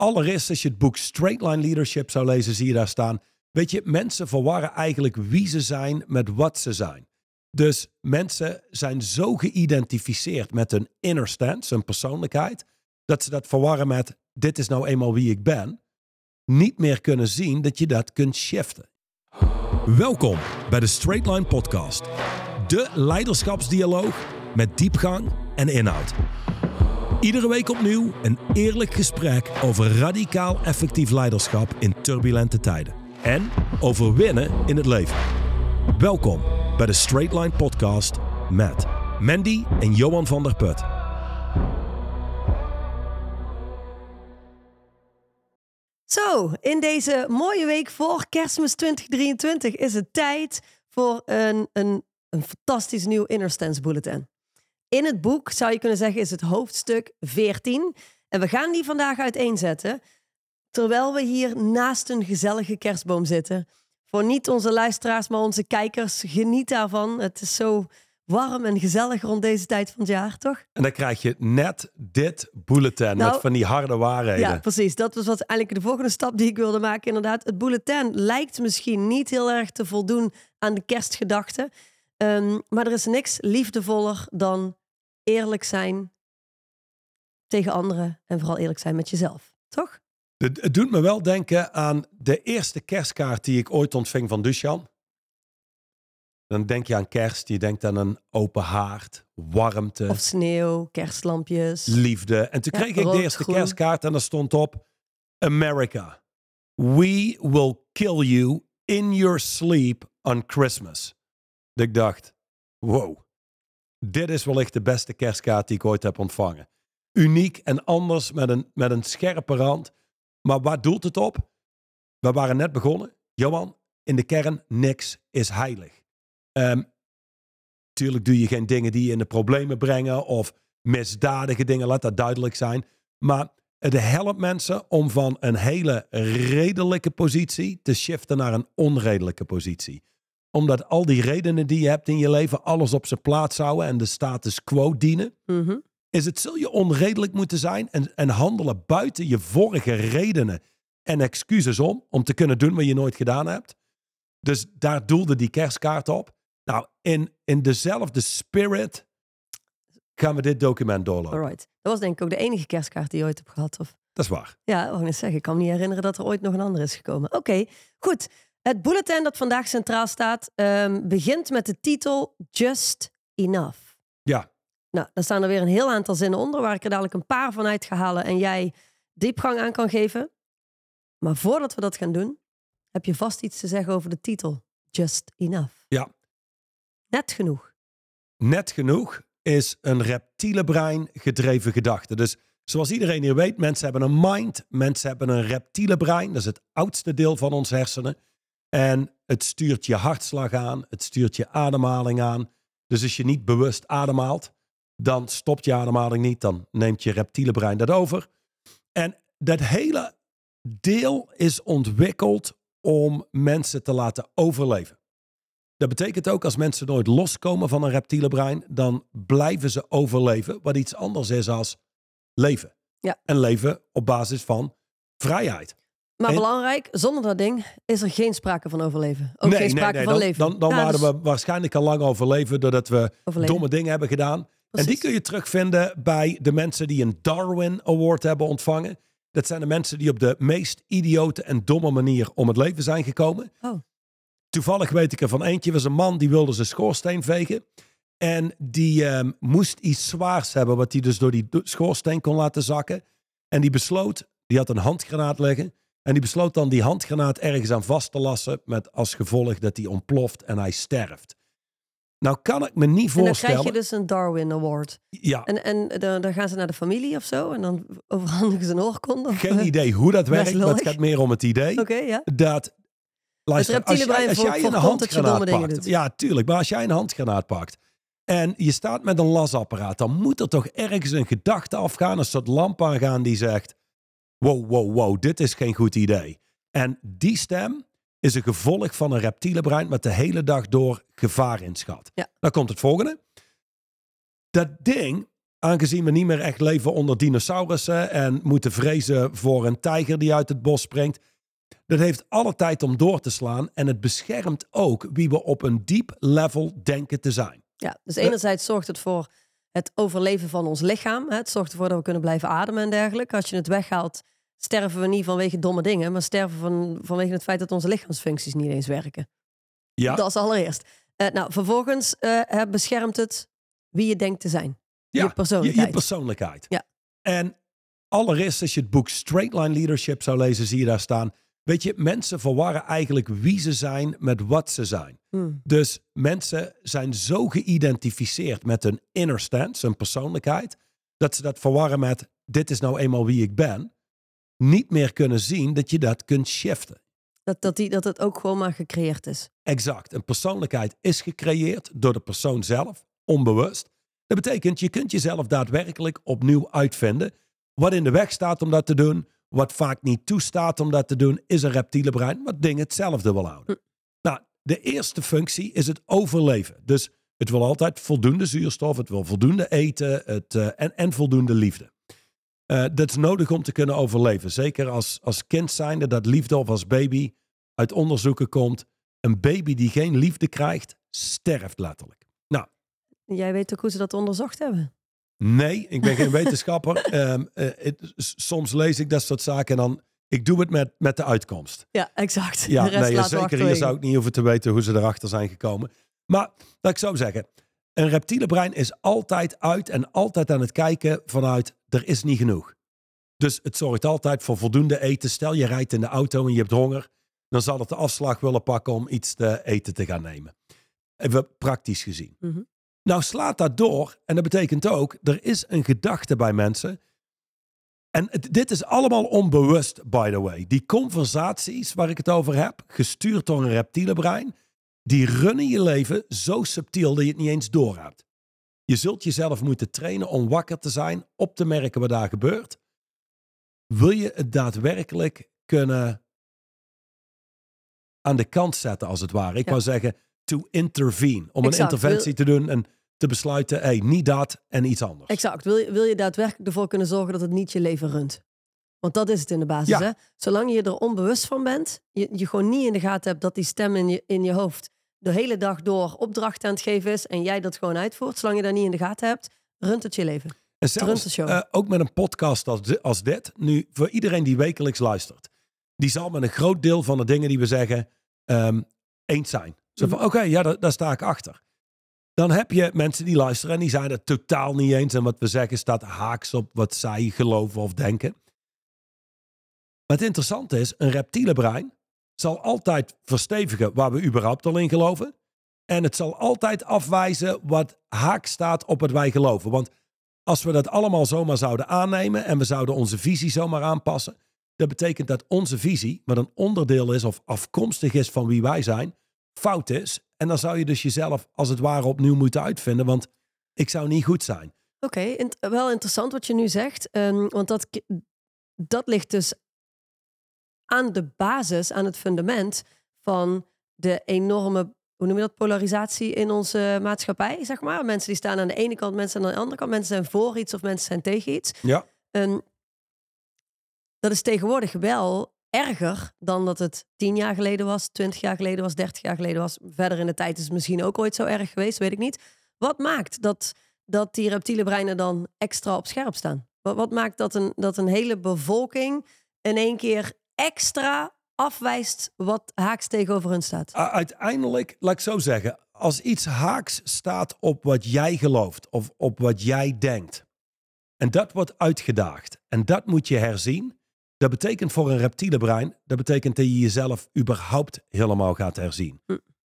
allereerst, als je het boek Straight Line Leadership zou lezen, zie je daar staan. Weet je, mensen verwarren eigenlijk wie ze zijn met wat ze zijn. Dus mensen zijn zo geïdentificeerd met hun inner stance, hun persoonlijkheid, dat ze dat verwarren met dit is nou eenmaal wie ik ben. Niet meer kunnen zien dat je dat kunt shiften. Welkom bij de Straight Line Podcast. De leiderschapsdialoog met diepgang en inhoud. Iedere week opnieuw een eerlijk gesprek over radicaal effectief leiderschap in turbulente tijden. En over winnen in het leven. Welkom bij de Straight Line Podcast met Mandy en Johan van der Put. Zo, in deze mooie week voor kerstmis 2023 is het tijd voor een, een, een fantastisch nieuw Inner Stance Bulletin. In het boek zou je kunnen zeggen is het hoofdstuk 14. En we gaan die vandaag uiteenzetten. Terwijl we hier naast een gezellige kerstboom zitten. Voor niet onze luisteraars, maar onze kijkers, geniet daarvan. Het is zo warm en gezellig rond deze tijd van het jaar, toch? En dan krijg je net dit bulletin Nou, met van die harde waarheden. Ja, precies. Dat was wat eigenlijk de volgende stap die ik wilde maken. Inderdaad, het bulletin lijkt misschien niet heel erg te voldoen aan de kerstgedachte. Ehm, maar er is niks liefdevoller dan eerlijk zijn tegen anderen en vooral eerlijk zijn met jezelf, toch? Het, doet me wel denken aan de eerste kerstkaart die ik ooit ontving van Dusjan. Dan denk je aan kerst, je denkt aan een open haard, warmte, Of sneeuw, kerstlampjes. liefde. En toen Ja, kreeg ik de eerste groen. kerstkaart en daar stond op: America, we will kill you in your sleep on Christmas. Dat ik dacht: wow, dit is wellicht de beste kerstkaart die ik ooit heb ontvangen. Uniek en anders met een, met een scherpe rand. Maar waar doelt het op? We waren net begonnen. Johan, in de kern, niks is heilig. Ehm tuurlijk doe je geen dingen die je in de problemen brengen of misdadige dingen, laat dat duidelijk zijn. Maar het helpt mensen om van een hele redelijke positie te shiften naar een onredelijke positie. Omdat al die redenen die je hebt in je leven alles op zijn plaats houden en de status quo dienen Mhm. is het zul je onredelijk moeten zijn en, en handelen buiten je vorige redenen en excuses om, om te kunnen doen wat je nooit gedaan hebt. Dus daar doelde die kerstkaart op. Nou, in, in dezelfde spirit gaan we dit document doorlopen. Alright. Dat was denk ik ook de enige kerstkaart die je ooit hebt gehad, of? Dat is waar. Ja, ik zeggen, ik kan me niet herinneren dat er ooit nog een andere is gekomen. Oké, goed. Het bulletin dat vandaag centraal staat ehm, begint met de titel Just Enough. Ja, Nou, daar staan er weer een heel aantal zinnen onder, waar ik er dadelijk een paar van uit ga halen en jij diepgang aan kan geven. Maar voordat we dat gaan doen, heb je vast iets te zeggen over de titel Just Enough. Ja. Net genoeg. net genoeg is een reptiele brein gedreven gedachte. Dus zoals iedereen hier weet, mensen hebben een mind, mensen hebben een reptiele brein. Dat is het oudste deel van ons hersenen. En het stuurt je hartslag aan, het stuurt je ademhaling aan. Dus als je niet bewust ademhaalt, dan stopt je ademhaling niet. Dan neemt je reptiele brein dat over. En dat hele deel is ontwikkeld om mensen te laten overleven. Dat betekent ook als mensen nooit loskomen van een reptiele brein, dan blijven ze overleven, wat iets anders is als leven. Ja. En leven op basis van vrijheid. Maar En- belangrijk, zonder dat ding is er geen sprake van overleven. Ook geen sprake van dan, leven. Dan, dan Ja, waren dus we waarschijnlijk al lang overleven doordat we overleven. domme dingen hebben gedaan. En die kun je terugvinden bij de mensen die een Darwin Award hebben ontvangen. Dat zijn de mensen die op de meest idiote en domme manier om het leven zijn gekomen. Oh. Toevallig weet ik er van eentje, was een man die wilde zijn schoorsteen vegen. En die ehm, moest iets zwaars hebben, wat hij dus door die schoorsteen kon laten zakken. En die besloot, die had een handgranaat liggen. En die besloot dan die handgranaat ergens aan vast te lassen. Met als gevolg dat hij ontploft en hij sterft. Nou kan ik me niet En dan voorstellen. krijg je dus een Darwin Award. Ja, En, en dan, dan gaan ze naar de familie of zo en dan overhandigen ze een oorkonde. of- geen idee hoe dat werkt, maar het gaat meer om het idee. Oké, ja. Dat, luister, Het als jij, als voor- jij een handgranaat pakt. Ja, tuurlijk. Maar als jij een handgranaat pakt en je staat met een lasapparaat, dan moet er toch ergens een gedachte afgaan, een soort lamp aangaan die zegt, wow, wow, wow, dit is geen goed idee. En die stem is een gevolg van een reptiele brein met de hele dag door gevaar inschat. Ja. Dan komt het volgende. Dat ding aangezien we niet meer echt leven onder dinosaurussen en moeten vrezen voor een tijger die uit het bos springt. Dat heeft alle tijd om door te slaan en het beschermt ook wie we op een diep level denken te zijn. Ja, dus enerzijds zorgt het voor het overleven van ons lichaam. Het zorgt ervoor dat we kunnen blijven ademen en dergelijke. Als je het weghaalt, sterven we niet vanwege domme dingen, maar sterven van, vanwege het feit dat onze lichaamsfuncties niet eens werken. Ja, Dat is allereerst. Eh, nou, vervolgens eh, beschermt het wie je denkt te zijn. ja, je persoonlijkheid. Je, persoonlijkheid. Ja. En allereerst, als je het boek Straight Line Leadership zou lezen, zie je daar staan. Weet je, mensen verwarren eigenlijk wie ze zijn met wat ze zijn. Hmm. Dus mensen zijn zo geïdentificeerd met hun inner stance, hun persoonlijkheid, dat ze dat verwarren met dit is nou eenmaal wie ik ben. Niet meer kunnen zien dat je dat kunt shiften. Dat, dat, die, dat het ook gewoon maar gecreëerd is. Exact. Een persoonlijkheid is gecreëerd door de persoon zelf, onbewust. Dat betekent, je kunt jezelf daadwerkelijk opnieuw uitvinden. Wat in de weg staat om dat te doen, wat vaak niet toestaat om dat te doen, is een reptiele brein, wat dingen hetzelfde wil houden. Nou, de eerste functie is het overleven. Dus het wil altijd voldoende zuurstof, het wil voldoende eten het, eh, en, en voldoende liefde. Eh, dat is nodig om te kunnen overleven. Zeker als, als kind zijnde dat liefde of als baby uit onderzoeken komt. Een baby die geen liefde krijgt, sterft letterlijk. Nou, Jij weet ook hoe ze dat onderzocht hebben. nee, ik ben geen wetenschapper. Ehm, eh, soms lees ik dat soort zaken en dan... Ik doe het met, met de uitkomst. Ja, exact. Ja, de rest nee, zeker hier achterwege. zou ik niet hoeven te weten hoe ze erachter zijn gekomen. Maar laat ik zo zeggen. Een reptiele brein is altijd uit en altijd aan het kijken vanuit er is niet genoeg. Dus het zorgt altijd voor voldoende eten. Stel je rijdt in de auto en je hebt honger. Dan zal het de afslag willen pakken om iets te eten te gaan nemen. Even praktisch gezien. Mhm. Nou slaat dat door en dat betekent ook, er is een gedachte bij mensen. En het- dit is allemaal onbewust, by the way. Die conversaties waar ik het over heb, gestuurd door een reptiele brein, die runnen je leven zo subtiel dat je het niet eens doorhebt. Je zult jezelf moeten trainen om wakker te zijn, op te merken wat daar gebeurt. Wil je het daadwerkelijk kunnen aan de kant zetten, als het ware? Ik Ja. wou zeggen, to intervene. Om Exact. een interventie te doen en te besluiten, hey, niet dat en iets anders. Exact. Wil je, wil je daadwerkelijk ervoor kunnen zorgen dat het niet je leven runt? Want dat is het in de basis. Ja. Hè? Zolang je er onbewust van bent, je, je gewoon niet in de gaten hebt dat die stem in je, in je hoofd de hele dag door opdrachten aan het geven is en jij dat gewoon uitvoert, zolang je dat niet in de gaten hebt, runt het je leven. En runt de zelfs show. eh, ook met een podcast als, als dit, nu voor iedereen die wekelijks luistert, die zal met een groot deel van de dingen die we zeggen ehm, eens zijn. Zo van, oké, ja, daar, daar sta ik achter. Dan heb je mensen die luisteren en die zijn het totaal niet eens. En wat we zeggen staat haaks op wat zij geloven of denken. Maar het interessante is, een reptiele brein zal altijd verstevigen waar we überhaupt al in geloven. En het zal altijd afwijzen wat haak staat op wat wij geloven. Want als we dat allemaal zomaar zouden aannemen en we zouden onze visie zomaar aanpassen, dat betekent dat onze visie, wat een onderdeel is of afkomstig is van wie wij zijn, fout is. En dan zou je dus jezelf als het ware opnieuw moeten uitvinden, want ik zou niet goed zijn. Oké, wel interessant wat je nu zegt. ehm, want dat, dat ligt dus aan de basis, aan het fundament van de enorme, hoe noem je dat, polarisatie in onze maatschappij, zeg maar. Mensen die staan aan de ene kant, mensen aan de andere kant. Mensen zijn voor iets of mensen zijn tegen iets. Ja, Ehm, dat is tegenwoordig wel erger dan dat het tien jaar geleden was, twintig jaar geleden was, dertig jaar geleden was. Verder in de tijd is het misschien ook ooit zo erg geweest, weet ik niet. Wat maakt dat, dat die reptiele breinen dan extra op scherp staan? Wat, wat maakt dat een, dat een hele bevolking in één keer extra afwijst wat haaks tegenover hun staat? Uiteindelijk, laat ik zo zeggen, als iets haaks staat op wat jij gelooft of op wat jij denkt, en dat wordt uitgedaagd en dat moet je herzien, dat betekent voor een reptiele brein, dat betekent dat je jezelf überhaupt helemaal gaat herzien. Hm.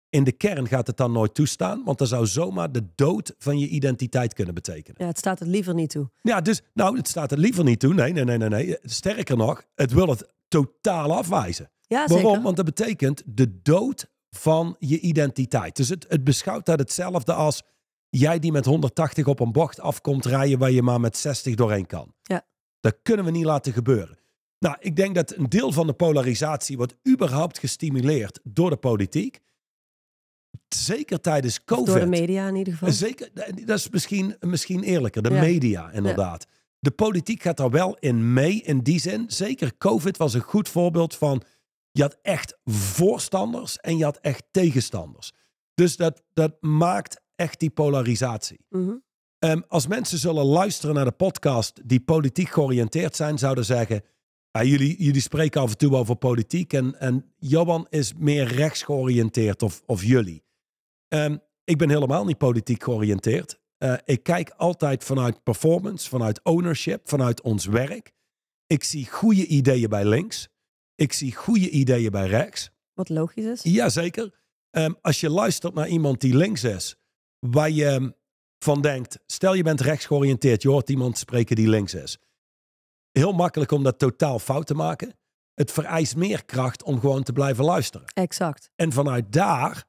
In de kern gaat het dan nooit toestaan, want dat zou zomaar de dood van je identiteit kunnen betekenen. Ja, het staat het liever niet toe. Ja, dus nou, het staat er liever niet toe. Nee, nee, nee, nee, nee. Sterker nog, het wil het totaal afwijzen. Ja, zeker. Waarom? Want dat betekent de dood van je identiteit. Dus het, het beschouwt dat hetzelfde als jij die met 180 op een bocht afkomt rijden waar je maar met 60 doorheen kan. Ja. Dat kunnen we niet laten gebeuren. Nou, ik denk dat een deel van de polarisatie wordt überhaupt gestimuleerd door de politiek. zeker tijdens Of COVID. Door de media in ieder geval. Zeker, dat is misschien, misschien eerlijker. De Ja. media, inderdaad. De politiek gaat daar wel in mee, in die zin. Zeker COVID was een goed voorbeeld van... Je had echt voorstanders en je had echt tegenstanders. Dus dat, dat maakt echt die polarisatie. Mhm. Ehm, als mensen zullen luisteren naar de podcast die politiek georiënteerd zijn, zouden zeggen: "Ah, jullie, jullie spreken af en toe over politiek en, en Johan is meer rechts georiënteerd of, of jullie. Ehm, ik ben helemaal niet politiek georiënteerd. Eh, ik kijk altijd vanuit performance, vanuit ownership, vanuit ons werk. Ik zie goede ideeën bij links. Ik zie goede ideeën bij rechts. Wat logisch is. Jazeker. Ehm als je luistert naar iemand die links is, waar je van denkt, stel je bent rechts georiënteerd, je hoort iemand spreken die links is. Heel makkelijk om dat totaal fout te maken. Het vereist meer kracht om gewoon te blijven luisteren. Exact. En vanuit daar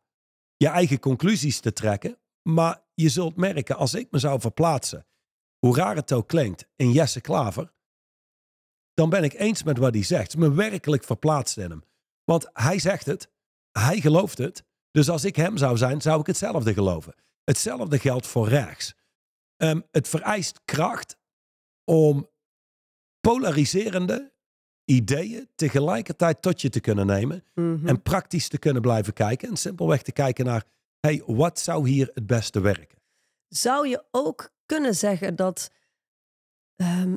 je eigen conclusies te trekken. Maar je zult merken, als ik me zou verplaatsen, hoe raar het ook klinkt, in Jesse Klaver, dan ben ik eens met wat hij zegt. Me werkelijk verplaatst in hem. Want hij zegt het, hij gelooft het. Dus als ik hem zou zijn, zou ik hetzelfde geloven. Hetzelfde geldt voor rechts. Ehm, het vereist kracht om polariserende ideeën tegelijkertijd tot je te kunnen nemen. Mhm. En praktisch te kunnen blijven kijken. En simpelweg te kijken naar, hey, wat zou hier het beste werken? Zou je ook kunnen zeggen dat ehm,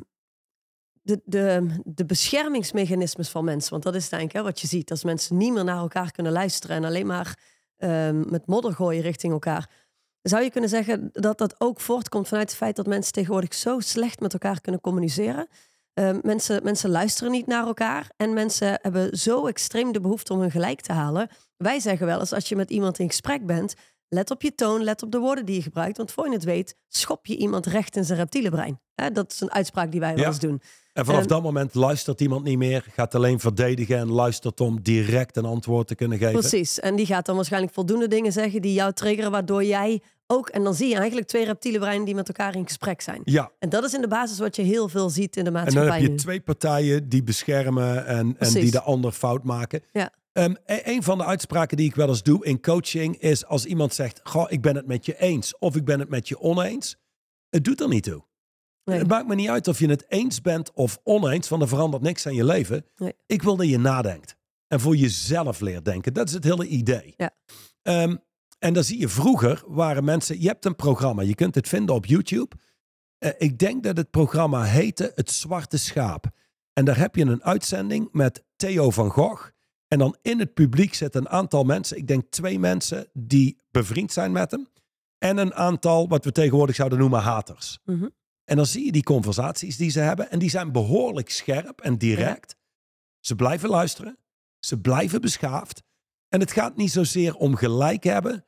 de, de, de beschermingsmechanismes van mensen, want dat is denk ik hè, wat je ziet, als mensen niet meer naar elkaar kunnen luisteren en alleen maar ehm, met modder gooien richting elkaar. Zou je kunnen zeggen dat dat ook voortkomt vanuit het feit dat mensen tegenwoordig zo slecht met elkaar kunnen communiceren? Ehm, mensen, mensen luisteren niet naar elkaar en mensen hebben zo extreem de behoefte om hun gelijk te halen. Wij zeggen wel eens als je met iemand in gesprek bent, let op je toon, let op de woorden die je gebruikt. Want voor je het weet, schop je iemand recht in zijn reptiele brein. Hè, dat is een uitspraak die wij wel Ja. eens doen. En vanaf dat moment luistert iemand niet meer, gaat alleen verdedigen en luistert om direct een antwoord te kunnen geven. Precies. En die gaat dan waarschijnlijk voldoende dingen zeggen die jou triggeren, waardoor jij ook. En dan zie je eigenlijk twee reptiele breinen die met elkaar in gesprek zijn. Ja, En dat is in de basis wat je heel veel ziet in de en dan maatschappij. heb je nu. twee partijen die beschermen en, en die de ander fout maken. Ja. E- een van de uitspraken die ik wel eens doe in coaching is als iemand zegt, goh, ik ben het met je eens of ik ben het met je oneens. Het doet er niet toe. Nee. Het maakt me niet uit of je het eens bent of oneens, want er verandert niks aan je leven. Nee. Ik wil dat je nadenkt en voor jezelf leert denken. Dat is het hele idee. Ja. Ehm, en dan zie je vroeger waren mensen, je hebt een programma, je kunt het vinden op YouTube. Eh, ik denk dat het programma heette Het Zwarte Schaap. En daar heb je een uitzending met Theo van Gogh. En dan in het publiek zitten een aantal mensen, ik denk twee mensen die bevriend zijn met hem. En een aantal, wat we tegenwoordig zouden noemen, haters. Mhm. En dan zie je die conversaties die ze hebben. En die zijn behoorlijk scherp en direct. Ze blijven luisteren. Ze blijven beschaafd. En het gaat niet zozeer om gelijk hebben.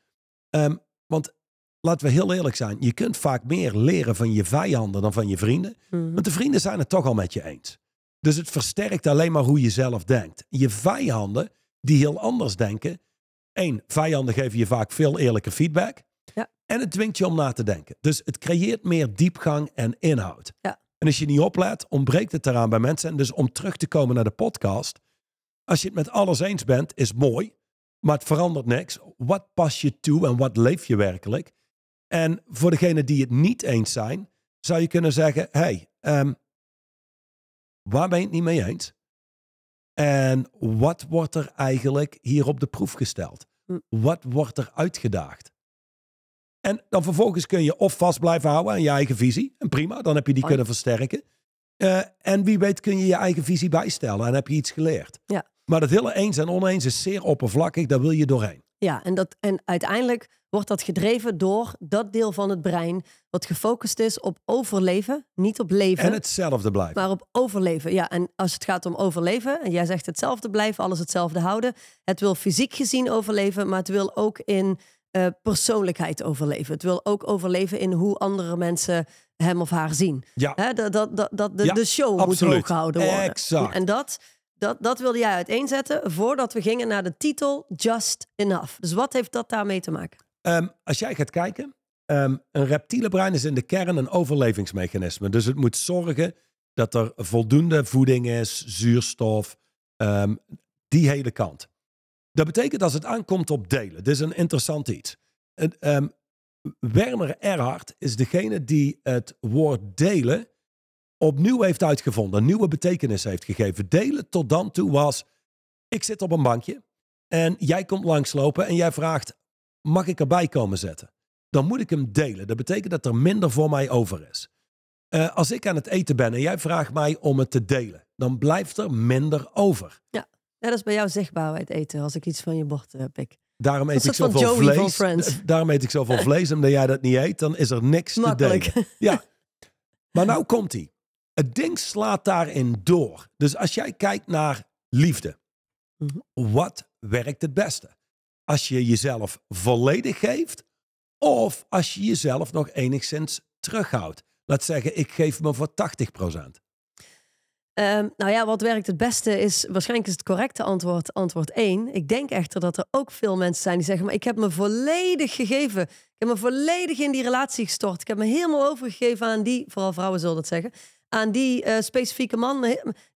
Ehm, want laten we heel eerlijk zijn. Je kunt vaak meer leren van je vijanden dan van je vrienden. Mhm. Want de vrienden zijn het toch al met je eens. Dus het versterkt alleen maar hoe je zelf denkt. Je vijanden die heel anders denken. Eén, vijanden geven je vaak veel eerlijke feedback. Ja. En het dwingt je om na te denken. Dus het creëert meer diepgang en inhoud. Ja. En als je niet oplet, ontbreekt het eraan bij mensen. En dus om terug te komen naar de podcast. Als je het met alles eens bent, is mooi. Maar het verandert niks. Wat pas je toe en wat leef je werkelijk? En voor degenen die het niet eens zijn, zou je kunnen zeggen: hey, ehm, waar ben je het niet mee eens? En wat wordt er eigenlijk hier op de proef gesteld? Hm. Wat wordt er uitgedaagd? En dan vervolgens kun je of vast blijven houden aan je eigen visie. En prima, dan heb je die kunnen versterken. Eh, en wie weet kun je je eigen visie bijstellen en heb je iets geleerd. Ja. Maar dat hele eens en oneens is zeer oppervlakkig, daar wil je doorheen. Ja, en, dat, en uiteindelijk wordt dat gedreven door dat deel van het brein wat gefocust is op overleven, niet op leven. En hetzelfde blijft. Maar op overleven. Ja, en als het gaat om overleven, en jij zegt hetzelfde blijven, alles hetzelfde houden. Het wil fysiek gezien overleven, maar het wil ook in eh, persoonlijkheid overleven. Het wil ook overleven in hoe andere mensen hem of haar zien. ja, dat, dat, dat, dat de, Ja, de show absoluut. moet hoog gehouden worden. Exact. En dat, dat, dat wilde jij uiteenzetten voordat we gingen naar de titel Just Enough. Dus wat heeft dat daarmee te maken? Ehm, als jij gaat kijken, ehm, een reptiele brein is in de kern een overlevingsmechanisme. Dus het moet zorgen dat er voldoende voeding is, zuurstof, ehm, die hele kant. Dat betekent als het aankomt op delen. Dit is een interessant iets. Ehm, Werner Erhard is degene die het woord delen opnieuw heeft uitgevonden. Een nieuwe betekenis heeft gegeven. Delen tot dan toe was, ik zit op een bankje en jij komt langslopen en jij vraagt, mag ik erbij komen zetten? Dan moet ik hem delen. Dat betekent dat er minder voor mij over is. Eh, als ik aan het eten ben en jij vraagt mij om het te delen, dan blijft er minder over. Ja, dat is bij jou zichtbaar bij het eten, als ik iets van je bord uh, pik. Daarom eet ik zoveel vlees. Eh, Daarom eet ik zoveel vlees. Omdat jij dat niet eet, dan is er niks te delen. Ja. Maar nou komt hij. Het ding slaat daarin door. Dus als jij kijkt naar liefde. Mhm. Wat werkt het beste? Als je jezelf volledig geeft. Of als je jezelf nog enigszins terughoudt. Laat zeggen, ik geef me voor 80%. Ehm, nou ja, wat werkt het beste is, waarschijnlijk is het correcte antwoord, antwoord 1. Ik denk echter dat er ook veel mensen zijn die zeggen, maar ik heb me volledig gegeven. Ik heb me volledig in die relatie gestort. Ik heb me helemaal overgegeven aan die, vooral vrouwen zullen dat zeggen, aan die eh, specifieke man.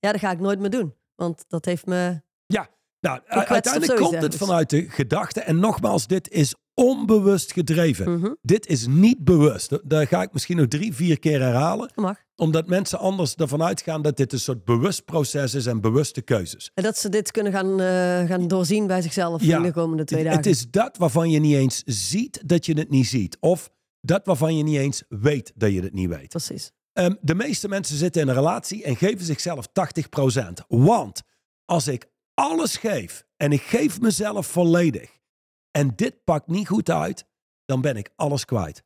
Ja, dat ga ik nooit meer doen. Want dat heeft me... Ja, nou, uiteindelijk komt het vanuit de gedachte. En nogmaals, dit is onbewust gedreven. Mhm. Dit is niet bewust. Daar ga ik misschien nog drie, vier keer herhalen. Mag. Omdat mensen anders ervan uitgaan dat dit een soort bewust proces is en bewuste keuzes. En dat ze dit kunnen gaan, eh, gaan doorzien bij zichzelf in de komende twee dagen. Het is dat waarvan je niet eens ziet dat je het niet ziet. Of dat waarvan je niet eens weet dat je het niet weet. Precies. Ehm, de meeste mensen zitten in een relatie en geven zichzelf 80%. Want als ik alles geef en ik geef mezelf volledig en dit pakt niet goed uit, dan ben ik alles kwijt.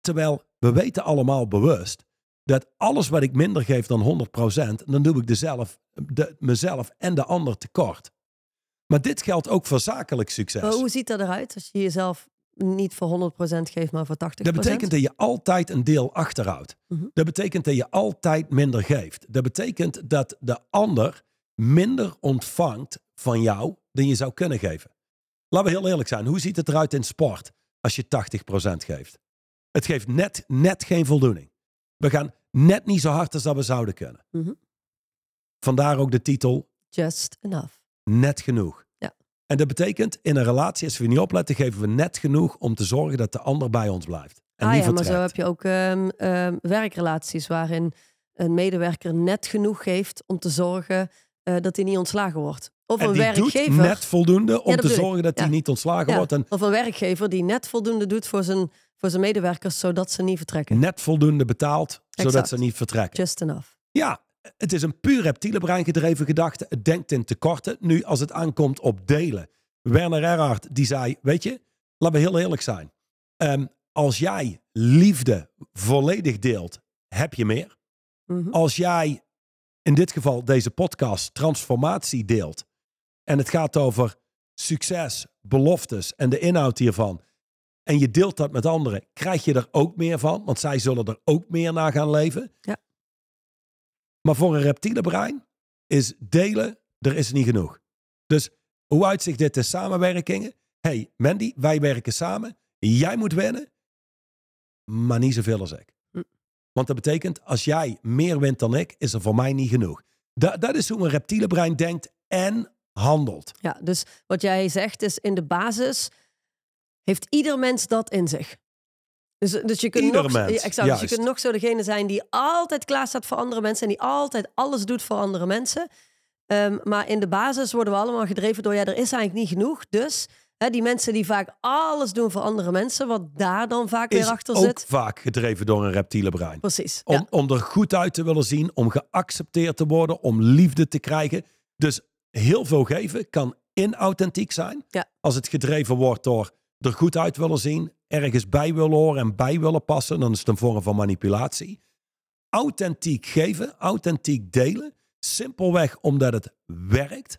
Terwijl we weten allemaal bewust dat alles wat ik minder geef dan 100%, dan doe ik de zelf, de, mezelf en de ander tekort. Maar dit geldt ook voor zakelijk succes. Hoe ziet dat eruit als je jezelf niet voor 100% geeft, maar voor 80%? Dat betekent dat je altijd een deel achterhoudt. Mhm. Dat betekent dat je altijd minder geeft. Dat betekent dat de ander minder ontvangt van jou dan je zou kunnen geven. Laten we heel eerlijk zijn. Hoe ziet het eruit in sport als je 80% geeft? Het geeft net, net geen voldoening. We gaan net niet zo hard als dat we zouden kunnen. Mhm. Vandaar ook de titel Just enough. net genoeg. En dat betekent in een relatie, als we niet opletten, geven we net genoeg om te zorgen dat de ander bij ons blijft. En ah niet ja, maar vertrekt. zo heb je ook ehm, ehm, werkrelaties waarin een medewerker net genoeg geeft om te zorgen eh, dat hij niet ontslagen wordt. Of En een die werkgever. doet net voldoende om te zorgen dat hij Ja. niet ontslagen Ja, wordt. En Of een werkgever die net voldoende doet voor zijn, voor zijn medewerkers, zodat ze niet vertrekken. net voldoende betaalt, zodat ze niet vertrekken. Just enough. Ja, het is een puur reptiele brein gedreven gedachte. Het denkt in tekorten. Nu, als het aankomt op delen. Werner Erhard, die zei, weet je, laten we heel eerlijk zijn. Ehm, als jij liefde volledig deelt, heb je meer. Mhm. Als jij in dit geval deze podcast transformatie deelt. En het gaat over succes, beloftes en de inhoud hiervan. En je deelt dat met anderen, krijg je er ook meer van. Want zij zullen er ook meer naar gaan leven. Ja. Maar voor een reptiele brein is delen, er is niet genoeg. Dus hoe uitzicht dit in samenwerkingen? hey, Mandy, wij werken samen. Jij moet winnen, maar niet zoveel als ik. Hm. Want dat betekent, als jij meer wint dan ik, is er voor mij niet genoeg. Da- dat is hoe een reptiele brein denkt en handelt. Ja, dus wat jij zegt is in de basis heeft ieder mens dat in zich. Dus, dus je kunt Ieder nog, mens, ja, exact, dus je kunt nog zo degene zijn die altijd klaar staat voor andere mensen en die altijd alles doet voor andere mensen. Ehm, maar in de basis worden we allemaal gedreven door ja, er is eigenlijk niet genoeg. Dus hè, die mensen die vaak alles doen voor andere mensen, wat daar dan vaak Is weer achter ook zit. vaak gedreven door een reptiele brein. Precies. Om, ja. om er goed uit te willen zien, om geaccepteerd te worden, om liefde te krijgen. Dus heel veel geven kan inauthentiek zijn. Ja. Als het gedreven wordt door er goed uit willen zien, ergens bij willen horen en bij willen passen, dan is het een vorm van manipulatie. Authentiek geven, authentiek delen, simpelweg omdat het werkt,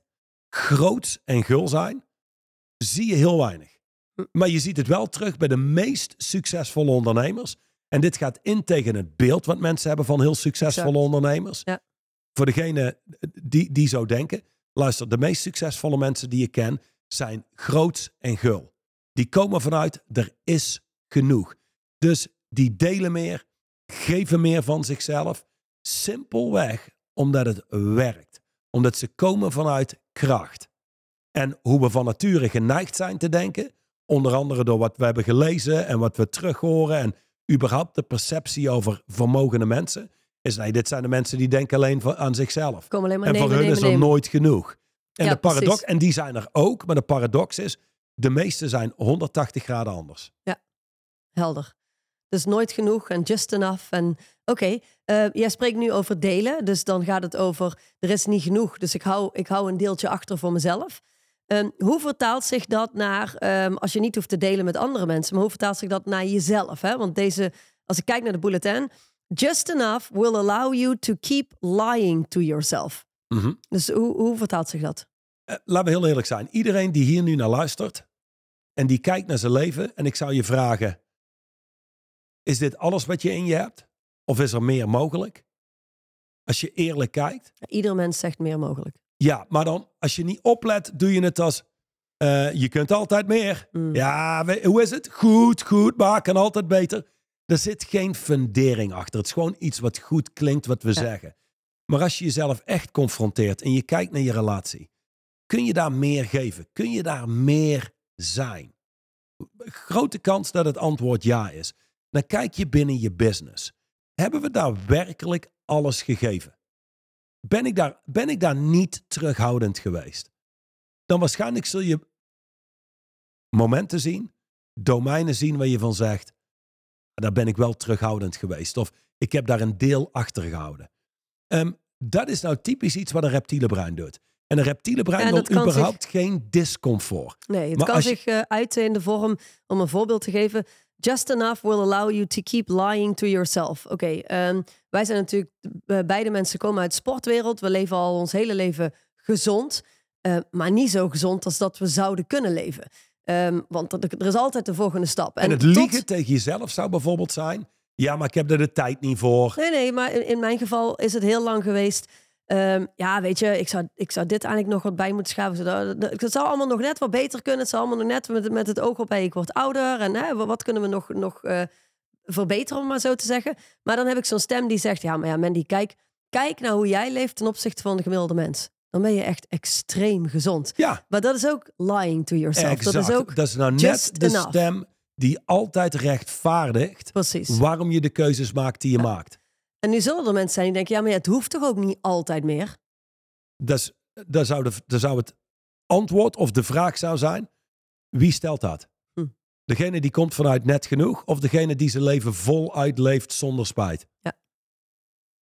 groots en gul zijn, zie je heel weinig. Maar je ziet het wel terug bij de meest succesvolle ondernemers. En dit gaat in tegen het beeld wat mensen hebben van heel succesvolle Exact. ondernemers. Ja. Voor degene die, die zo denken, luister, de meest succesvolle mensen die je ken zijn groots en gul. Die komen vanuit, er is genoeg. Dus die delen meer, geven meer van zichzelf. Simpelweg omdat het werkt. Omdat ze komen vanuit kracht. En hoe we van nature geneigd zijn te denken. Onder andere door wat we hebben gelezen en wat we terug horen. En überhaupt de perceptie over vermogende mensen. Is nee, dit zijn de mensen die denken alleen van- aan zichzelf. Kom alleen maar en nemen, voor hun nemen, is er nemen. nooit genoeg. En Ja, de paradox, precies. en die zijn er ook, maar de paradox is, de meeste zijn 180 graden anders. Helder. Dus nooit genoeg en just enough. En oké, eh, jij spreekt nu over delen. Dus dan gaat het over, er is niet genoeg. Dus ik hou, ik hou een deeltje achter voor mezelf. Ehm, hoe vertaalt zich dat naar, ehm, als je niet hoeft te delen met andere mensen, maar hoe vertaalt zich dat naar jezelf? Hè? Want deze, als ik kijk naar de bulletin, just enough will allow you to keep lying to yourself. Mhm. Dus hoe, hoe vertaalt zich dat? Eh, laten we heel eerlijk zijn. Iedereen die hier nu naar luistert en die kijkt naar zijn leven en ik zou je vragen, is dit alles wat je in je hebt? Of is er meer mogelijk? Als je eerlijk kijkt. Ieder mens zegt meer mogelijk. Ja, maar dan als je niet oplet, doe je het als, eh, je kunt altijd meer. Mm. Ja, we- hoe is het? Goed, goed, maar kan altijd beter. Er zit geen fundering achter. Het is gewoon iets wat goed klinkt wat we Ja. zeggen. Maar als je jezelf echt confronteert en je kijkt naar je relatie, kun je daar meer geven? Kun je daar meer zijn? Grote kans dat het antwoord ja is. Dan kijk je binnen je business. Hebben we daar werkelijk alles gegeven? Ben ik daar, ben ik daar niet terughoudend geweest? Dan waarschijnlijk zul je momenten zien, domeinen zien waar je van zegt, daar ben ik wel terughoudend geweest. Of ik heb daar een deel achter gehouden. Ehm, dat is nou typisch iets wat een reptiele brein doet. En een reptiele brein wil überhaupt geen discomfort. Nee, het Maar kan als je- zich eh, uiten in de vorm, om een voorbeeld te geven. Just enough will allow you to keep lying to yourself. Oké, ehm, wij zijn natuurlijk, eh, beide mensen komen uit de sportwereld. We leven al ons hele leven gezond. eh, maar niet zo gezond als dat we zouden kunnen leven. Ehm, want er, is altijd de volgende stap. En, het tot- liegen tegen jezelf zou bijvoorbeeld zijn, ja, maar ik heb er de tijd niet voor. Nee, nee, maar in, in mijn geval is het heel lang geweest. Ehm, ja, weet je, ik zou, ik zou dit eigenlijk nog wat bij moeten schaven. zodat- Het zou allemaal nog net wat beter kunnen. Het zou allemaal nog net met, met het oog op, hey, ik word ouder. En hè, wat kunnen we nog, nog eh, verbeteren, om maar zo te zeggen. Maar dan heb ik zo'n stem die zegt, ja, maar ja, Mandy, kijk, kijk naar hoe jij leeft ten opzichte van de gemiddelde mens. Dan ben je echt extreem gezond. Ja, Maar dat is ook lying to yourself. exact. Dat is ook dat is nou net de enough. stem die altijd rechtvaardigt precies. waarom je de keuzes maakt die je maakt. En nu zullen er mensen zijn die denken, ja, maar het hoeft toch ook niet altijd meer? Dus daar zou, de, daar zou het antwoord of de vraag zou zijn, wie stelt dat? Hm. Degene die komt vanuit net genoeg of degene die zijn leven voluit leeft zonder spijt? Ja.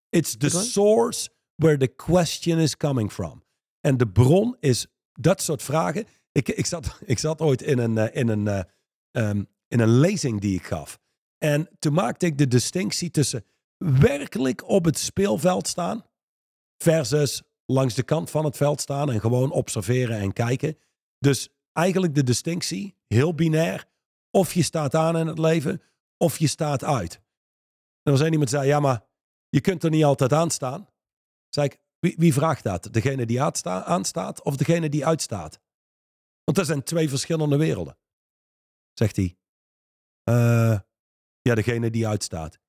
It's the source where the question is coming from. En de bron is dat soort vragen. Ik, ik, zat, ik zat ooit in een, eh, in, een, eh, ehm, in een lezing die ik gaf. En toen maakte ik de distinctie tussen werkelijk op het speelveld staan versus langs de kant van het veld staan en gewoon observeren en kijken. Dus eigenlijk de distinctie, heel binair, of je staat aan in het leven of je staat uit. En als één iemand zei, ja maar je kunt er niet altijd aan staan. Zei ik, wie, wie vraagt dat? Degene die aansta- aanstaat of degene die uitstaat? Want dat zijn twee verschillende werelden. Zegt hij. "Eh, ja, degene die uitstaat.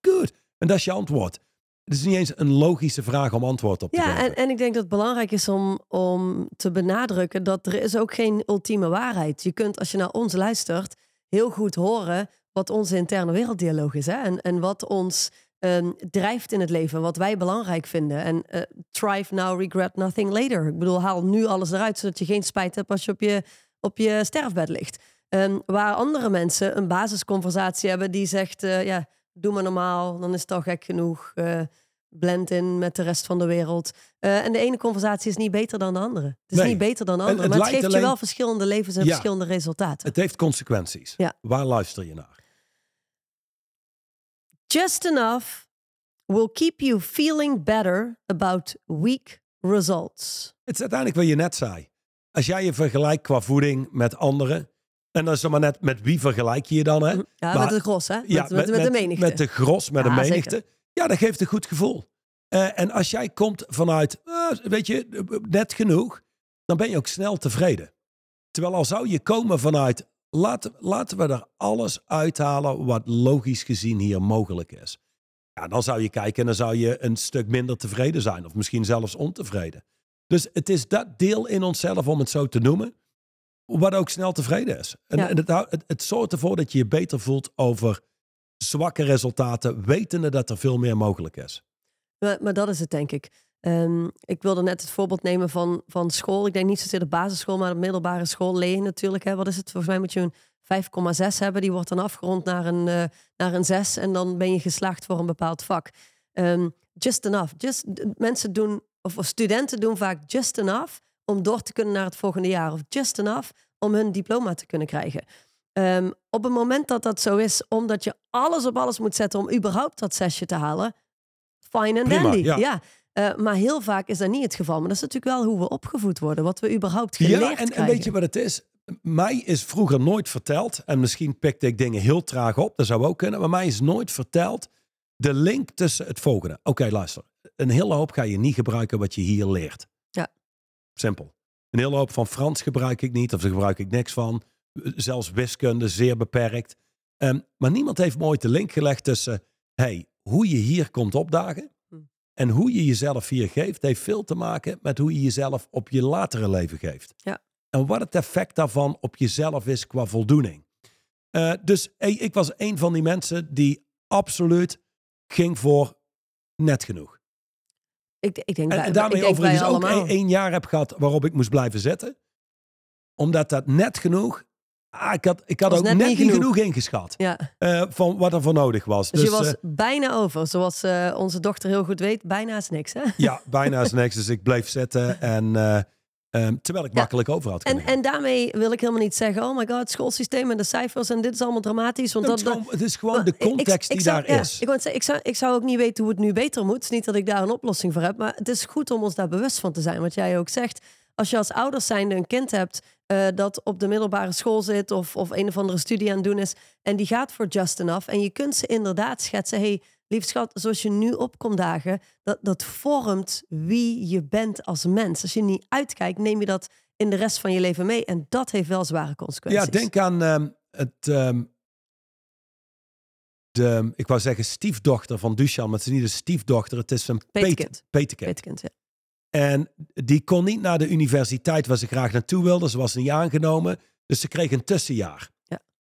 En dat is je antwoord. Het is niet eens een logische vraag om antwoord op te Ja, geven. en, en ik denk dat het belangrijk is om, om te benadrukken dat er is ook geen ultieme waarheid. Je kunt, als je naar ons luistert, heel goed horen wat onze interne werelddialoog is. Hè? En, en wat ons ehm, drijft in het leven, wat wij belangrijk vinden. En eh, thrive now, regret nothing later. Ik bedoel, haal nu alles eruit, zodat je geen spijt hebt als je op je, op je sterfbed ligt. Ehm, waar andere mensen een basisconversatie hebben die zegt, eh, ja, doe maar normaal, dan is het al gek genoeg. Eh, blend in met de rest van de wereld. Eh, en de ene conversatie is niet beter dan de andere. Het is Nee. niet beter dan de andere, het maar het geeft je wel verschillende levens en Ja. verschillende resultaten. Het heeft consequenties. Ja. Waar luister je naar? Just enough will keep you feeling better about weak results. Het is uiteindelijk wat je net zei. Als jij je vergelijkt qua voeding met anderen. En dan is het maar net met wie vergelijk je je dan? Hè? Ja, Maar- met de gros, hè? Met, Ja, met, met de menigte. Met de gros, met Ja, de menigte. Ja, dat geeft een goed gevoel. Eh, en als jij komt vanuit, eh, weet je, net genoeg, dan ben je ook snel tevreden. Terwijl al zou je komen vanuit, laten, laten we er alles uithalen wat logisch gezien hier mogelijk is. Ja, dan zou je kijken en dan zou je een stuk minder tevreden zijn. Of misschien zelfs ontevreden. Dus het is dat deel in onszelf, om het zo te noemen, wat ook snel tevreden is. En, Ja. en het, het, het zorgt ervoor dat je je beter voelt over zwakke resultaten, wetende dat er veel meer mogelijk is. Maar, maar dat is het, denk ik. Ehm, ik wilde net het voorbeeld nemen van, van school. Ik denk niet zozeer de basisschool, maar de middelbare school. Leer je natuurlijk. Hè. Wat is het? Volgens mij moet je een 5,6 hebben. Die wordt dan afgerond naar een, eh, naar een 6. En dan ben je geslaagd voor een bepaald vak. Ehm, just enough. Just, mensen doen, of studenten doen vaak just enough om door te kunnen naar het volgende jaar. Of just enough om hun diploma te kunnen krijgen. Ehm, op het moment dat dat zo is, omdat je alles op alles moet zetten om überhaupt dat zesje te halen, fine and Prima, dandy. ja. Ja. Eh, maar heel vaak is dat niet het geval. Maar dat is natuurlijk wel hoe we opgevoed worden, wat we überhaupt geleerd Ja, en, en krijgen. weet je wat het is? Mij is vroeger nooit verteld, en misschien pikte ik dingen heel traag op, dat zou ook kunnen, maar mij is nooit verteld de link tussen het volgende. Oké, luister. Een hele hoop ga je niet gebruiken wat je hier leert. Simpel. Een hele hoop van Frans gebruik ik niet, of daar gebruik ik niks van. Zelfs wiskunde, zeer beperkt. Ehm, maar niemand heeft me ooit de link gelegd tussen, hey, hoe je hier komt opdagen Hm. en hoe je jezelf hier geeft, heeft veel te maken met hoe je jezelf op je latere leven geeft. Ja. En wat het effect daarvan op jezelf is qua voldoening. Eh, dus hey, ik was een van die mensen die absoluut ging voor net genoeg. Ik, ik denk En, bij, en daarmee ik overigens ook één, één jaar heb gehad waarop ik moest blijven zitten. Omdat dat net genoeg... Ah, ik had, ik had ook net net, niet genoeg. genoeg ingeschat. Ja, eh, van wat er voor nodig was. dus, Dus, je was eh, bijna over. Zoals eh, onze dochter heel goed weet, bijna is niks. Hè? ja, bijna is niks. Dus ik bleef zitten. En, eh, ehm, terwijl ik Ja. makkelijk over had En, en daarmee wil ik helemaal niet zeggen... oh my god, het schoolsysteem en de cijfers en dit is allemaal dramatisch. Want het, dat, is dat, gewoon, het is gewoon de ik- ik- context ik die zou- daar ja, is. Ik, wou zeggen, ik, zou, ik zou ook niet weten hoe het nu beter moet. Niet dat ik daar een oplossing voor heb. Maar het is goed om ons daar bewust van te zijn. Wat jij ook zegt. Als je als ouders zijnde een kind hebt eh, dat op de middelbare school zit... Of, of een of andere studie aan het doen is... en die gaat voor just enough... en je kunt ze inderdaad schetsen... hey, lief schat, zoals je nu opkomt dagen... Dat, dat vormt wie je bent als mens. Als je niet uitkijkt, neem je dat in de rest van je leven mee. En dat heeft wel zware consequenties. Ja, denk aan ehm, het. ehm, de, ik wou zeggen stiefdochter van Duchamp, maar het is niet een stiefdochter, het is een. Peterkind, ja. En die kon niet naar de universiteit waar ze graag naartoe wilde. Ze was niet aangenomen, dus ze kreeg een tussenjaar.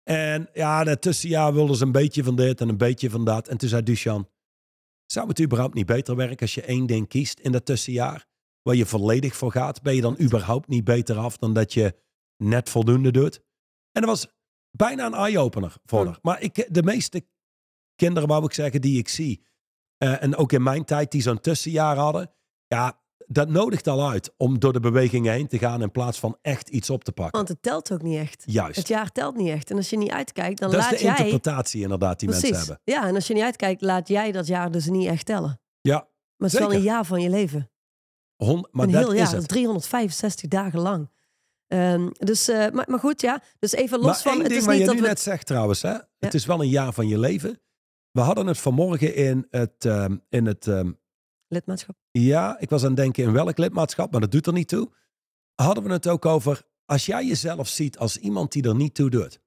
En ja, dat tussenjaar wilden ze een beetje van dit en een beetje van dat. En toen zei Duchamp, zou het überhaupt niet beter werken als je één ding kiest in dat tussenjaar? Waar je volledig voor gaat, ben je dan überhaupt niet beter af dan dat je net voldoende doet? En dat was bijna een eye-opener voor haar. Maar ik, de meeste kinderen, wou ik zeggen, die ik zie, eh, en ook in mijn tijd die zo'n tussenjaar hadden, ja, dat nodigt al uit om door de bewegingen heen te gaan in plaats van echt iets op te pakken. Want het telt ook niet echt. Juist. Het jaar telt niet echt. En als je niet uitkijkt, dan dat is laat de jij... interpretatie inderdaad die mensen hebben. Ja, en als je niet uitkijkt, laat jij dat jaar dus niet echt tellen. Ja, Maar het is wel een jaar van je leven. hon- maar een dat heel jaar, dat het. is 365 dagen lang. Ehm, dus, eh, maar, maar goed, ja. Dus even los maar van... één Het ding is wat niet je dat nu we... net zegt trouwens, hè? het is wel een jaar van je leven. We hadden het vanmorgen in het, ehm, in het ehm, Lidmaatschap. ja, ik was aan het denken in welk lidmaatschap, maar dat doet er niet toe. Hadden we het ook over, als jij jezelf ziet als iemand die er niet toe doet,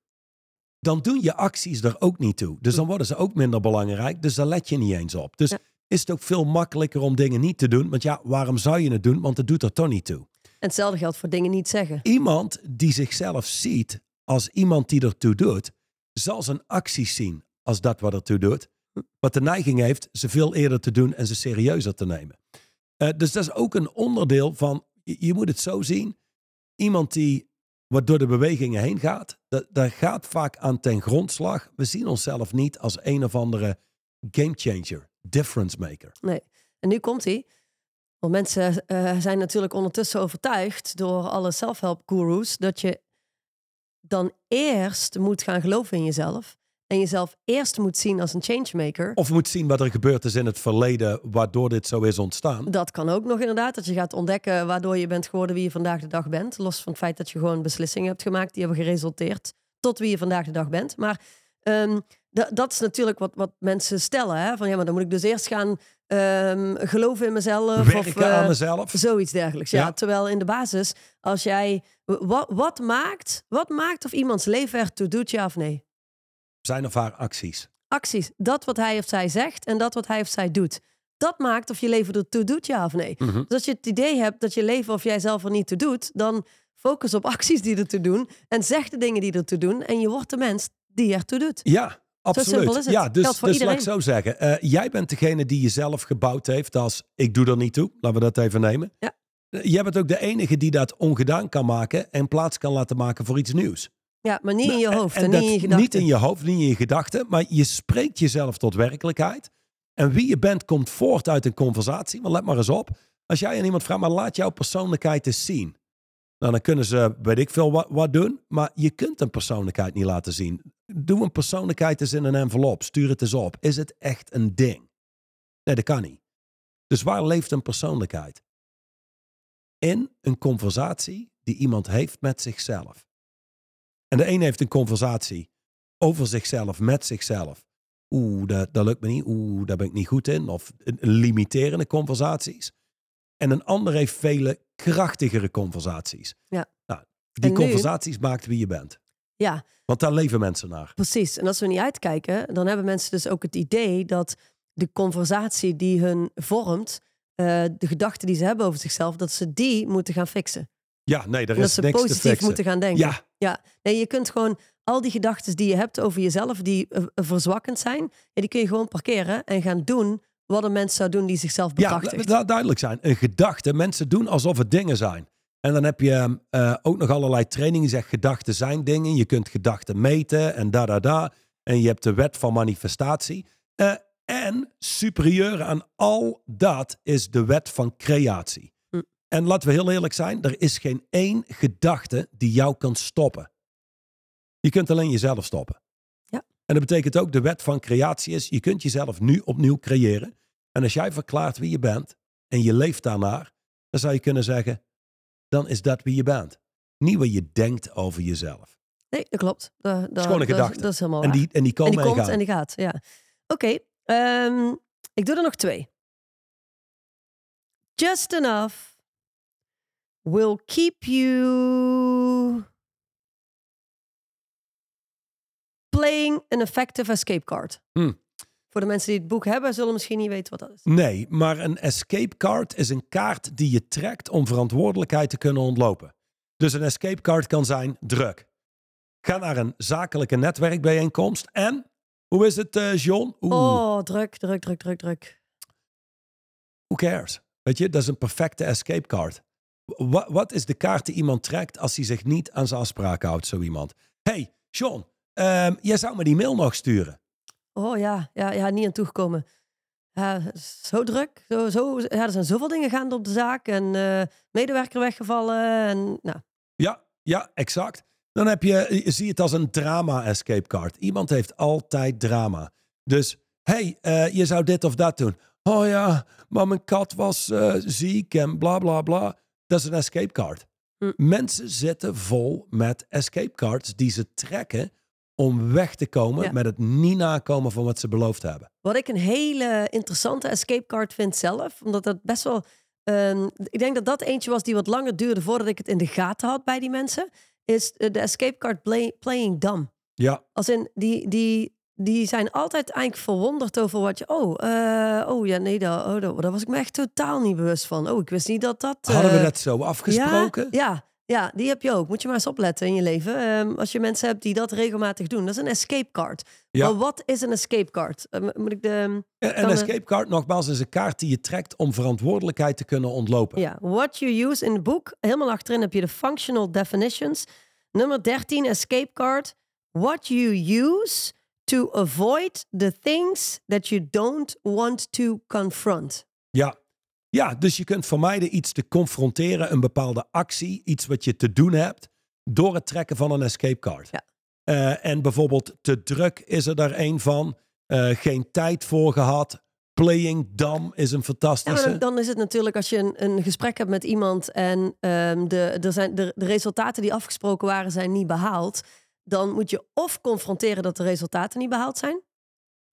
dan doen je acties er ook niet toe. Dus dan worden ze ook minder belangrijk, dus daar let je niet eens op. Dus Ja. is het ook veel makkelijker om dingen niet te doen, want ja, waarom zou je het doen? Want het doet er toch niet toe. En hetzelfde geldt voor dingen niet zeggen. Iemand die zichzelf ziet als iemand die ertoe doet, zal zijn acties zien als dat wat ertoe doet. Wat de neiging heeft ze veel eerder te doen en ze serieuzer te nemen. Eh, dus dat is ook een onderdeel van, je, moet het zo zien, iemand die wat door de bewegingen heen gaat, daar gaat vaak aan ten grondslag. We zien onszelf niet als een of andere game changer, difference maker. Nee. En nu komt hij. Want mensen eh, zijn natuurlijk ondertussen overtuigd door alle self-help gurus dat je dan eerst moet gaan geloven in jezelf. En jezelf eerst moet zien als een changemaker. Of moet zien wat er gebeurd is in het verleden, waardoor dit zo is ontstaan. Dat kan ook nog inderdaad. Dat je gaat ontdekken waardoor je bent geworden wie je vandaag de dag bent. Los van het feit dat je gewoon beslissingen hebt gemaakt die hebben geresulteerd tot wie je vandaag de dag bent. Maar ehm, da- dat is natuurlijk wat, wat mensen stellen. Hè? Van ja, maar dan moet ik dus eerst gaan ehm, geloven in mezelf. Werken of, eh, aan mezelf. Zoiets dergelijks. Ja. Ja. Terwijl in de basis, als jij. Wat, wat, maakt, wat maakt of iemands leven ertoe doet, ja of nee? Zijn of haar acties. Acties. Dat wat hij of zij zegt en dat wat hij of zij doet. Dat maakt of je leven ertoe doet, ja of nee. Mhm. Dus als je het idee hebt dat je leven of jij zelf er niet toe doet, dan Focus op acties die ertoe doen. En zeg de dingen die ertoe doen. En je wordt de mens die ertoe doet. Ja, absoluut. Ja, dus, dus laat ik zo zeggen. eh, jij bent degene die jezelf gebouwd heeft als ik doe er niet toe. Laten we dat even nemen. Ja. Eh, Jij bent ook de enige die dat ongedaan kan maken en plaats kan laten maken voor iets nieuws. Ja, maar niet in je hoofd en, En niet dat in je gedachten. Niet in je hoofd, niet in je gedachten, maar je spreekt jezelf tot werkelijkheid. En wie je bent komt voort uit een conversatie. Maar let maar eens op. Als jij aan iemand vraagt, maar laat jouw persoonlijkheid eens zien. Nou, dan kunnen ze, weet ik veel, wat, wat doen. Maar je kunt een persoonlijkheid niet laten zien. Doe een persoonlijkheid eens in een envelop. Stuur het eens op. Is het echt een ding? Nee, dat kan niet. Dus waar leeft een persoonlijkheid? In een conversatie die iemand heeft met zichzelf. En de een heeft een conversatie over zichzelf, met zichzelf. Oeh, dat, dat lukt me niet. Oeh, daar ben ik niet goed in. Of een- een limiterende conversaties. En een ander heeft vele krachtigere conversaties. Ja. Nou, die nu- conversaties maakt wie je bent. Ja, Want daar leven mensen naar. precies. En als we niet uitkijken, dan hebben mensen dus ook het idee dat de conversatie die hun vormt, eh, de gedachten die ze hebben over zichzelf, dat ze die moeten gaan fixen. Ja, nee, En dat is ze niks te positief fixen. moeten gaan denken. Ja, Ja, nee, je kunt gewoon al die gedachten die je hebt over jezelf, die eh, verzwakkend zijn, ja, die kun je gewoon parkeren en gaan doen wat een mens zou doen die zichzelf ja bekrachtigt. laat duidelijk zijn. Een gedachte, mensen doen alsof het dingen zijn. En dan heb je eh, ook nog allerlei trainingen zegt gedachten zijn dingen. Je kunt gedachten meten en da da da. En je hebt de wet van manifestatie. Eh, en superieur aan al dat is de wet van creatie. En laten we heel eerlijk zijn, er is geen één gedachte die jou kan stoppen. Je kunt alleen jezelf stoppen. Ja. En dat betekent ook, de wet van creatie is, je kunt jezelf nu opnieuw creëren. En als jij verklaart wie je bent en je leeft daarnaar, dan zou je kunnen zeggen, dan is dat wie je bent. Niet wat je denkt over jezelf. Nee, dat klopt. Dat, dat, gewoon een dat, gedachte. dat is helemaal En die, en die komen en en, die komt gaan. en die gaat, ja. Oké, ehm, ik doe er nog twee. Just enough will keep you playing an effective escape card. Hmm. Voor de mensen die het boek hebben, zullen misschien niet weten wat dat is. Nee, maar een escape card is een kaart die je trekt om verantwoordelijkheid te kunnen ontlopen. Dus een escape card kan zijn druk. Ga naar een zakelijke netwerkbijeenkomst en, hoe is het eh John? Oeh, Oh, druk, druk, druk, druk, druk. who cares? Weet je, dat is een perfecte escape card. Wat, wat is de kaart die iemand trekt als hij zich niet aan zijn afspraken houdt, zo iemand? hey, John, ehm, jij zou me die mail nog sturen. Oh ja, ja, ja niet aan toegekomen. Ja, zo druk. Zo, zo, ja, er zijn zoveel dingen gaande op de zaak. En eh, medewerker weggevallen. En, nou, Ja, ja, exact. Dan heb je, je zie het als een drama escape card. Iemand heeft altijd drama. Dus, hey, eh, je zou dit of dat doen. Oh ja, maar mijn kat was eh, ziek en bla bla bla. Dat is een escape card. Hm. Mensen zitten vol met escape cards die ze trekken om weg te komen Ja. met het niet nakomen van wat ze beloofd hebben. Wat ik een hele interessante escape card vind zelf. Omdat dat best wel... ehm, ik denk dat dat eentje was die wat langer duurde voordat ik het in de gaten had bij die mensen. Is eh, de escape card play- playing dumb. Ja, Als in, die, die, die zijn altijd eigenlijk verwonderd over wat je... Oh, eh, oh ja, nee, dat, oh, dat, daar was ik me echt totaal niet bewust van. Oh, ik wist niet dat dat... hadden we eh, dat zo afgesproken? Ja, ja, ja, die heb je ook. Moet je maar eens opletten in je leven. Ehm, als je mensen hebt die dat regelmatig doen. Dat is een escape card. Ja. Maar wat is een escape card? Eh, moet ik de... Een eh, escape card, nogmaals, is een kaart die je trekt om verantwoordelijkheid te kunnen ontlopen. Ja, what you use in het boek. Helemaal achterin heb je de functional definitions. Nummer 13, escape card. What you use to avoid the things that you don't want to confront. Ja. ja, dus je kunt vermijden iets te confronteren, een bepaalde actie, iets wat je te doen hebt, door het trekken van een escape card. Ja. Eh, en bijvoorbeeld te druk is er daar een van, Eh, geen tijd voor gehad, playing dumb is een Ja, fantastische. maar dan, is het natuurlijk als je een, een gesprek hebt met iemand en ehm, de, er zijn, de, de resultaten die afgesproken waren zijn niet behaald. Dan moet je of confronteren dat de resultaten niet behaald zijn.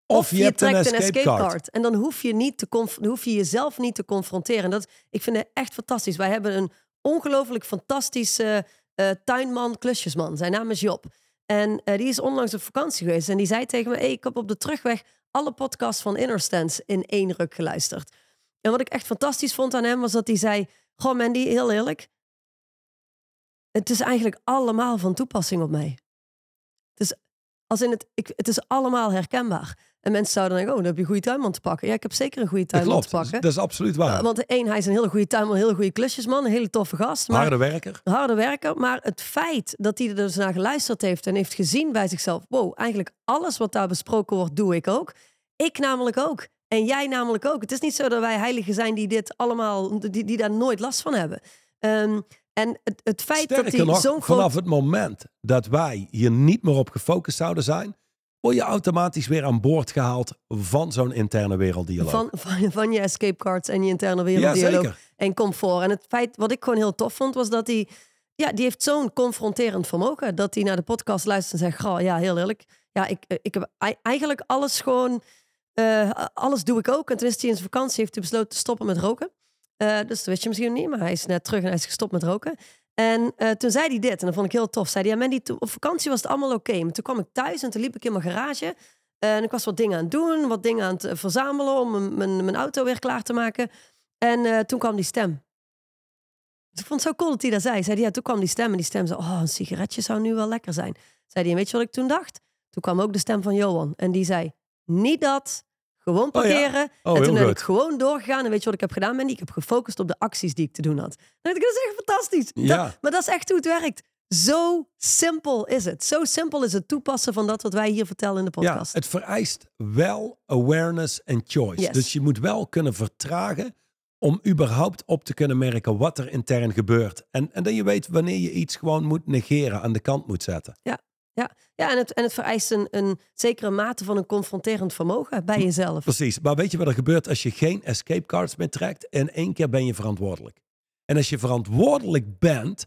of je, hebt een trekt escape, card. En dan hoef je, niet te hoef je jezelf niet te confronteren. En dat, ik vind het echt fantastisch. Wij hebben een ongelooflijk fantastische eh, tuinman, klusjesman. Zijn naam is Job. En eh, die is onlangs op vakantie geweest. En die zei tegen me, hey, ik heb op de terugweg alle podcasts van Innerstance in één ruk geluisterd. En wat ik echt fantastisch vond aan hem was dat hij zei... Goh Mandy, heel eerlijk. het is eigenlijk allemaal van toepassing op mij. Het is, als in het, ik, het is allemaal herkenbaar. En mensen zouden denken, oh, dan heb je een goede tuinman te pakken. Ja, ik heb zeker een goede tuinman klopt. te pakken. Dat is absoluut waar. Uh, want één, hij is een hele goede tuinman, een hele goede klusjesman, een hele toffe gast. Maar Harde werker. harde werker. Maar het feit dat hij er dus naar geluisterd heeft en heeft gezien bij zichzelf: wow, eigenlijk alles wat daar besproken wordt, doe ik ook. Ik namelijk ook. En jij namelijk ook. Het is niet zo dat wij heiligen zijn die dit allemaal, die, die daar nooit last van hebben. Ehm, en het, het feit dat hij nog, zo'n groot vanaf het moment dat wij hier niet meer op gefocust zouden zijn, word je automatisch weer aan boord gehaald van zo'n interne werelddialoog. van, van, van je escape cards en je interne ja, werelddialoog zeker. en comfort. En het feit wat ik gewoon heel tof vond, was dat hij, ja, die heeft zo'n confronterend vermogen. Dat hij naar de podcast luistert en zegt, "Goh, ja, heel eerlijk, ja, ik, eh, ik heb ei- eigenlijk alles gewoon, eh, alles doe ik ook. En toen is hij in zijn vakantie, heeft hij besloten te stoppen met roken. Eh, dus dat wist je misschien niet, maar hij is net terug en hij is gestopt met roken. En eh, toen zei hij dit, en dat vond ik heel tof. Zei hij, ja, Mandy, op vakantie was het allemaal oké. Maar toen kwam ik thuis en toen liep ik in mijn garage. En ik was wat dingen aan het doen, wat dingen aan het eh, verzamelen om mijn, mijn, auto weer klaar te maken. En eh, toen kwam die stem. Dus ik vond het zo cool dat hij dat zei. Zei hij, ja, toen kwam die stem en die stem zei, oh, een sigaretje zou nu wel lekker zijn. Zei hij, weet je wat ik toen dacht? Toen kwam ook de stem van Johan. En die zei, niet dat, gewoon Oh ja? parkeren. Oh, en toen ben ik gewoon doorgegaan. En weet je wat ik heb gedaan, Mandy? Ik heb gefocust op de acties die ik te doen had. Dan dacht ik, dat is echt fantastisch. Ja. Dat- maar dat is echt hoe het werkt. Zo simpel is het. Zo simpel is het toepassen van dat wat wij hier vertellen in de Ja, podcast. het vereist wel awareness en choice. Yes. Dus je moet wel kunnen vertragen om überhaupt op te kunnen merken wat er intern gebeurt. En, en dat je weet wanneer je iets gewoon moet negeren, aan de kant moet zetten. Ja, ja en, het, en het vereist een, een zekere mate van een confronterend vermogen bij jezelf. Precies. Maar weet je wat er gebeurt als je geen escape cards meer trekt? In één keer ben je verantwoordelijk. En als je verantwoordelijk bent,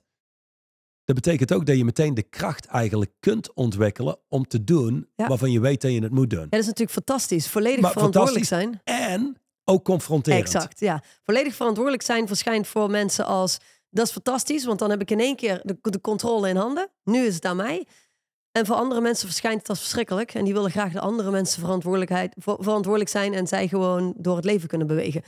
dat betekent ook dat je meteen de kracht eigenlijk kunt ontwikkelen om te doen Ja. waarvan je weet dat je het moet doen. Ja, dat is natuurlijk fantastisch. Volledig Maar verantwoordelijk zijn. En ook confronterend. Exact, ja. Volledig verantwoordelijk zijn verschijnt voor mensen als... Dat is fantastisch, want dan heb ik in één keer de, de controle in handen. Nu is het aan mij. En voor andere mensen verschijnt het als verschrikkelijk. En die willen graag de andere mensen verantwoordelijkheid, ver- verantwoordelijk zijn... en zij gewoon door het leven kunnen bewegen.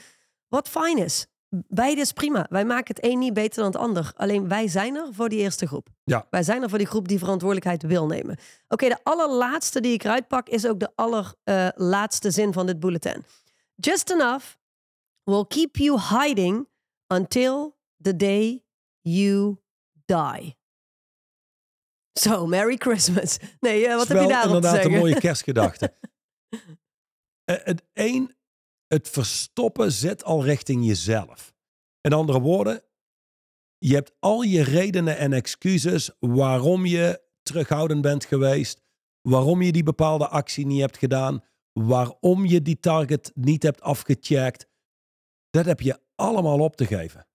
Wat fijn is. Beide is prima. Wij maken het een niet beter dan het ander. Alleen wij zijn er voor die eerste groep. Ja. Wij zijn er voor die groep die verantwoordelijkheid wil nemen. Oké, de allerlaatste die ik eruit pak is ook de allerlaatste zin van dit bulletin. Just enough will keep you hiding until the day you die. Zo, Merry Christmas. Nee, eh, wat heb je daarop te inderdaad zeggen? een mooie kerstgedachte. Eh, het één, het verstoppen zit al richting jezelf. In andere woorden, je hebt al je redenen en excuses waarom je terughoudend bent geweest, waarom je die bepaalde actie niet hebt gedaan, waarom je die target niet hebt afgecheckt. Dat heb je allemaal op te geven.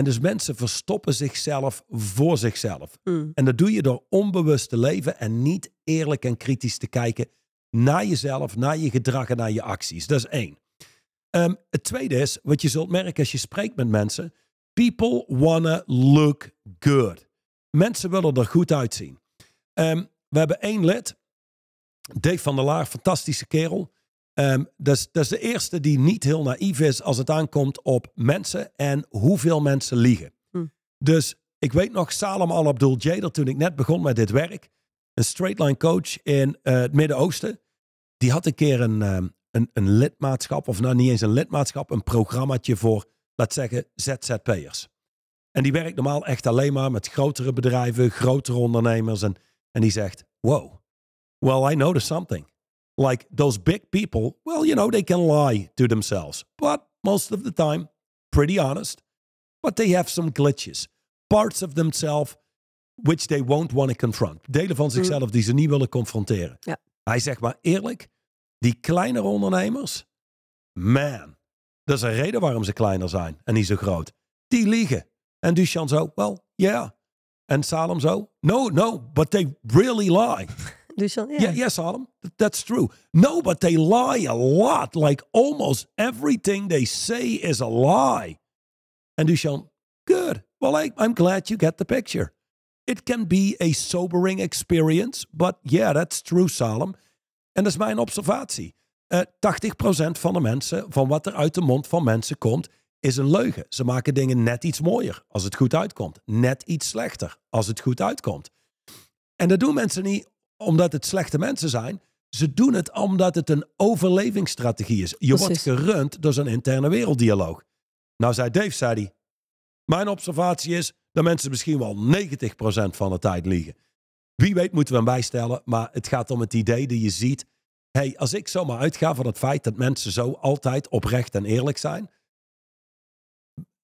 En dus mensen verstoppen zichzelf voor zichzelf. Mm, En dat doe je door onbewust te leven en niet eerlijk en kritisch te kijken naar jezelf, naar je gedrag en naar je acties. Dat is één. Ehm, het tweede is, wat je zult merken als je spreekt met mensen, people wanna look good. Mensen willen er goed uitzien. Ehm, we hebben één lid, Dave van der Laar, fantastische kerel. Dat, is, dat is de eerste die niet heel naïef is als het aankomt op mensen en hoeveel mensen liegen. Hm. Dus ik weet nog, Salem Al-Abdul Jader, toen ik net begon met dit werk, een straight line coach in eh, het Midden-Oosten, die had een keer een, ehm, een, een lidmaatschap, of nou niet eens een lidmaatschap, een programmaatje voor, laat zeggen, ZZP'ers. En die werkt normaal echt alleen maar met grotere bedrijven, grotere ondernemers. En, en die zegt, wow, well, I noticed something. Like those big people, well, you know, they can lie to themselves. But most of the time, pretty honest. But they have some glitches. Parts of themselves which they won't want to confront. Delen van mm. zichzelf die ze niet willen confronteren. Ja. Hij zegt maar eerlijk, die kleinere ondernemers, man, dat is een reden waarom ze kleiner zijn en niet zo groot. Die liegen. En Duchan zo, well, yeah. En Salem zo, no, no, but they really lie. Dus dan, ja. Yeah, yes, th- that's true. No, but they lie a lot. Like almost everything they say is a lie. And Dushan, good. Well, I, I'm glad you get the picture. It can be a sobering experience, but yeah, that's true, Salem. En dat is mijn observatie. Eh 80% van de mensen, van wat er uit de mond van mensen komt, is een leugen. Ze maken dingen net iets mooier als het goed uitkomt. Net iets slechter als het goed uitkomt. En dat doen mensen niet omdat het slechte mensen zijn. Ze doen het omdat het een overlevingsstrategie is. Je wordt gerund door zo'n interne werelddialoog. Nou, zei Dave, zei hij. Mijn observatie is dat mensen misschien wel 90% van de tijd liegen. Wie weet moeten we hem bijstellen, maar het gaat om het idee dat je ziet. hey, als ik zomaar uitga van het feit dat mensen zo altijd oprecht en eerlijk zijn.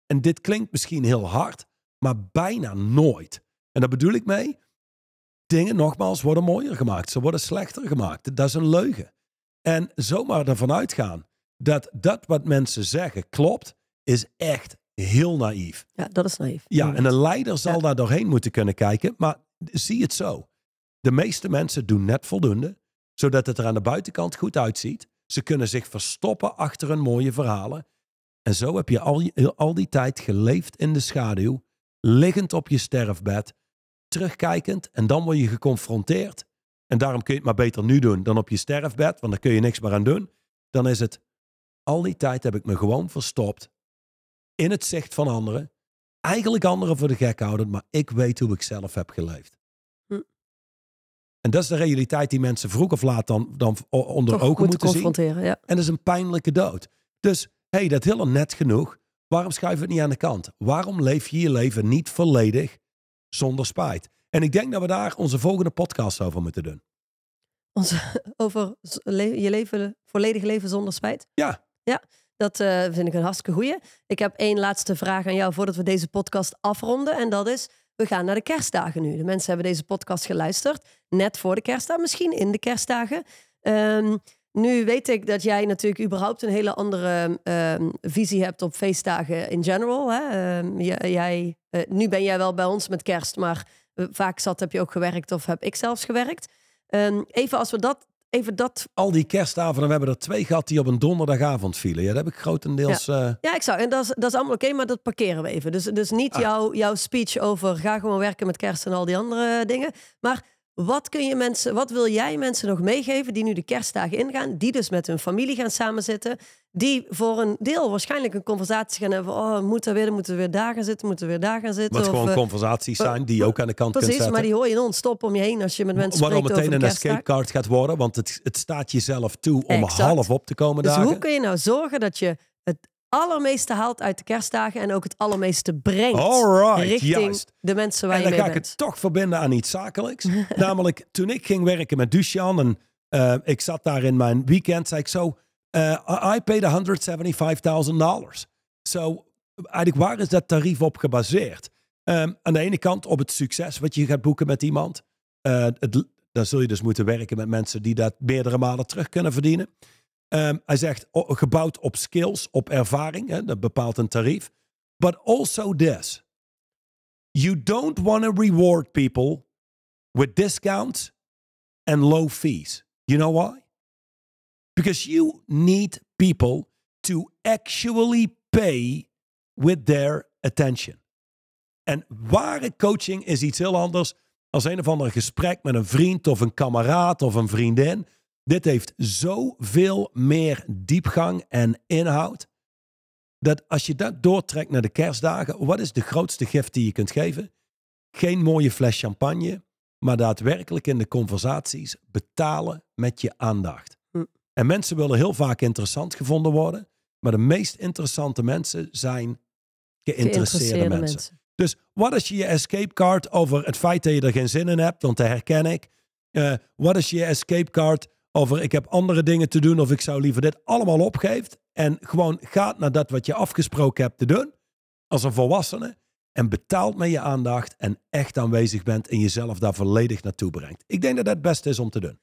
En dit klinkt misschien heel hard, maar bijna nooit. En daar bedoel ik mee. Dingen nogmaals worden mooier gemaakt. Ze worden slechter gemaakt. Dat is een leugen. En zomaar ervan uitgaan dat dat wat mensen zeggen klopt, is echt heel naïef. Ja, dat is naïef. Ja, en Inderdaad. een leider zal Ja. daar doorheen moeten kunnen kijken. Maar zie het zo. De meeste mensen doen net voldoende, zodat het er aan de buitenkant goed uitziet. Ze kunnen zich verstoppen achter hun mooie verhalen. En zo heb je al, je- al die tijd geleefd in de schaduw, liggend op je sterfbed, terugkijkend en dan word je geconfronteerd. En daarom kun je het maar beter nu doen dan op je sterfbed, want daar kun je niks meer aan doen. Dan is het, al die tijd heb ik me gewoon verstopt in het zicht van anderen. Eigenlijk anderen voor de gek houden, maar ik weet hoe ik zelf heb geleefd. Hm. En dat is de realiteit die mensen vroeg of laat dan, dan onder Toch ogen moeten moeten zien. confronteren. Ja. En dat is een pijnlijke dood. Dus, hé, hey, dat heel net genoeg. Waarom schuiven we het niet aan de kant? Waarom leef je je leven niet volledig zonder spijt? En ik denk dat we daar onze volgende podcast over moeten doen. Onze, over le- je leven, volledig leven zonder spijt. Ja. Ja, dat eh, vind ik een hartstikke goeie. Ik heb één laatste vraag aan jou voordat we deze podcast afronden. En dat is, we gaan naar de kerstdagen nu. De mensen hebben deze podcast geluisterd. Net voor de kerstdagen, misschien in de kerstdagen. Ehm, nu weet ik dat jij natuurlijk überhaupt een hele andere ehm, visie hebt op feestdagen in general. Hè? Ehm, jij, eh, nu ben jij wel bij ons met kerst, maar eh, vaak zat heb je ook gewerkt of heb ik zelfs gewerkt. Ehm, even als we dat, even dat Al die kerstavonden, we hebben er twee gehad die op een donderdagavond vielen. Ja, dat heb ik grotendeels... eh, Ja, ik zou. En dat is, dat is allemaal oké, maar dat parkeren we even. Dus, dus niet Ah. jouw, jouw speech over ga gewoon werken met kerst en al die andere dingen. Maar wat kun je mensen, wat wil jij mensen nog meegeven die nu de kerstdagen ingaan, die dus met hun familie gaan samenzitten, die voor een deel waarschijnlijk een conversatie gaan hebben. Oh, moeten we weer, moeten we weer daar gaan zitten, moeten we weer daar gaan zitten. wat gewoon eh, conversaties zijn die je ook aan de kant kunt Precies, zetten. maar die hoor je non-stop om je heen als je met mensen al spreekt meteen een escape card gaat worden, want het, het staat jezelf toe om Exact. half op te komen Dus dagen. hoe kun je nou zorgen dat je het allermeeste haalt uit de kerstdagen en ook het allermeeste brengt Alright, richting juist. de mensen waar En je dan mee ga ik bent? het toch verbinden aan iets zakelijks. Namelijk, toen ik ging werken met Dushan en eh, ik zat daar in mijn weekend, zei ik zo, eh, I paid $175,000. Zo, eigenlijk waar is dat tarief op gebaseerd? Ehm, aan de ene kant op het succes wat je gaat boeken met iemand. Eh, het, dan zul je dus moeten werken met mensen die dat meerdere malen terug kunnen verdienen. Ehm, hij zegt, gebouwd op skills, op ervaring, hè, dat bepaalt een tarief. But also this. You don't want to reward people with discounts and low fees. You know why? Because you need people to actually pay with their attention. En ware coaching is iets heel anders als een of ander gesprek met een vriend of een kameraad of een vriendin. Dit heeft zoveel meer diepgang en inhoud. Dat als je dat doortrekt naar de kerstdagen, wat is de grootste gift die je kunt geven? Geen mooie fles champagne, maar daadwerkelijk in de conversaties betalen met je aandacht. Hm. En mensen willen heel vaak interessant gevonden worden, maar de meest interessante mensen zijn geïnteresseerde, mensen. Dus wat is je escape card over het feit dat je er geen zin in hebt? Want dat herken ik. Eh, wat is je escape card over ik heb andere dingen te doen of ik zou liever dit allemaal opgeeft en gewoon gaat naar dat wat je afgesproken hebt te doen als een volwassene en betaalt met je aandacht en echt aanwezig bent en jezelf daar volledig naartoe brengt. Ik denk dat dat het beste is om te doen.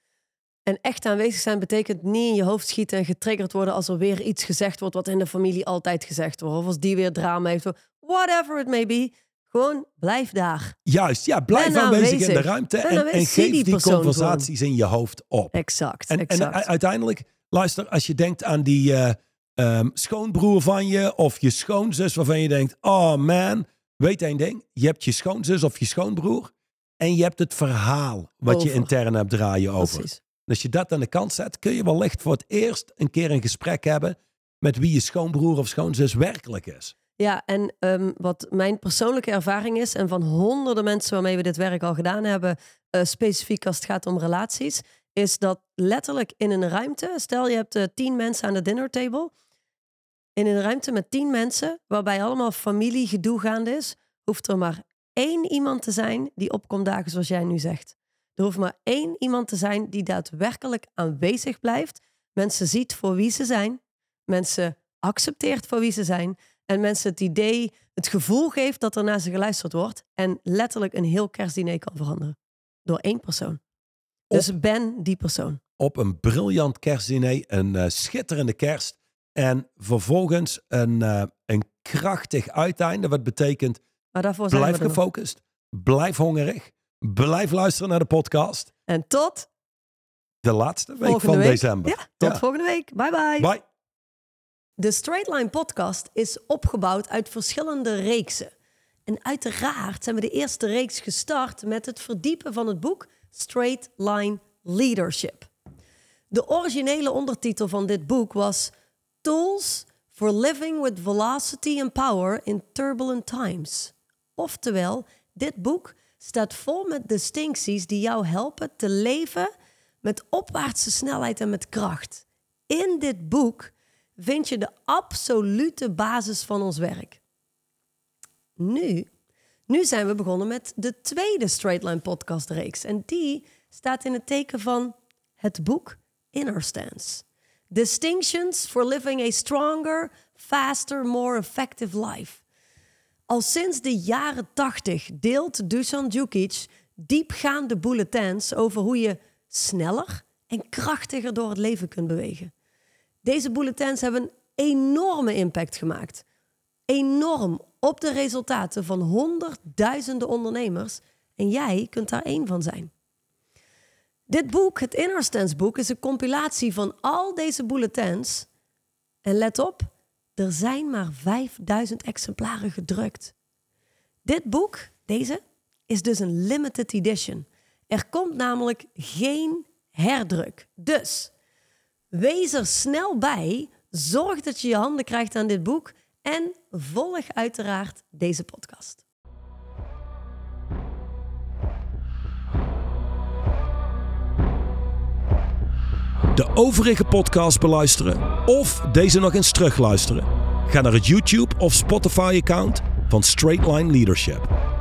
En echt aanwezig zijn betekent niet in je hoofd schieten en getriggerd worden als er weer iets gezegd wordt wat in de familie altijd gezegd wordt. Of als die weer drama heeft. Whatever it may be. Gewoon blijf daar. Juist, ja, blijf aanwezig, in de ruimte en, en geef die conversaties in je hoofd op. Exact. En, exact. uiteindelijk, luister, als je denkt aan die eh, ehm, schoonbroer van je of je schoonzus waarvan je denkt, oh man, weet één ding, je hebt je schoonzus of je schoonbroer en je hebt het verhaal wat je intern hebt draaien over. Precies. En als je dat aan de kant zet, kun je wellicht voor het eerst een keer een gesprek hebben met wie je schoonbroer of schoonzus werkelijk is. Ja, en ehm, wat mijn persoonlijke ervaring is, en van honderden mensen waarmee we dit werk al gedaan hebben, eh, specifiek als het gaat om relaties, is dat letterlijk in een ruimte, stel je hebt uh, tien mensen aan de dinnertable, in een ruimte met tien mensen, waarbij allemaal familiegedoe gaande is, hoeft er maar één iemand te zijn die opkomt dagen zoals jij nu zegt. Er hoeft maar één iemand te zijn die daadwerkelijk aanwezig blijft, mensen ziet voor wie ze zijn, mensen accepteert voor wie ze zijn en mensen het idee, het gevoel geeft dat er naar ze geluisterd wordt en letterlijk een heel kerstdiner kan veranderen. Door één persoon. Dus ben die persoon. Op een briljant kerstdiner, een uh, schitterende kerst en vervolgens een, uh, een krachtig uiteinde, wat betekent maar daarvoor blijf gefocust, blijf hongerig, blijf luisteren naar de podcast. En tot de laatste week van december. Ja, tot ja. volgende week. Bye bye. Bye. De Straight Line podcast is opgebouwd uit verschillende reeksen. En uiteraard zijn we de eerste reeks gestart met het verdiepen van het boek Straight Line Leadership. De originele ondertitel van dit boek was Tools for Living with Velocity and Power in Turbulent Times. Oftewel, dit boek staat vol met distincties die jou helpen te leven met opwaartse snelheid en met kracht. In dit boek vind je de absolute basis van ons werk. Nu, nu zijn we begonnen met de tweede Straightline podcast reeks. En die staat in het teken van het boek Inner Stance. Distinctions for living a stronger, faster, more effective life. Al sinds de jaren 80 deelt Dusan Djukic diepgaande bulletins over hoe je sneller en krachtiger door het leven kunt bewegen. Deze bulletins hebben een enorme impact gemaakt. Enorm op de resultaten van honderdduizenden ondernemers. En jij kunt daar één van zijn. Dit boek, het Inner Stance boek, is een compilatie van al deze bulletins. En let op, er zijn maar 5000 exemplaren gedrukt. Dit boek, deze, is dus een limited edition. Er komt namelijk geen herdruk. Dus Wees er snel bij. Zorg dat je je handen krijgt aan dit boek. En volg uiteraard deze podcast. De overige podcast beluisteren of deze nog eens terugluisteren. Ga naar het YouTube of Spotify account van Straightline Leadership.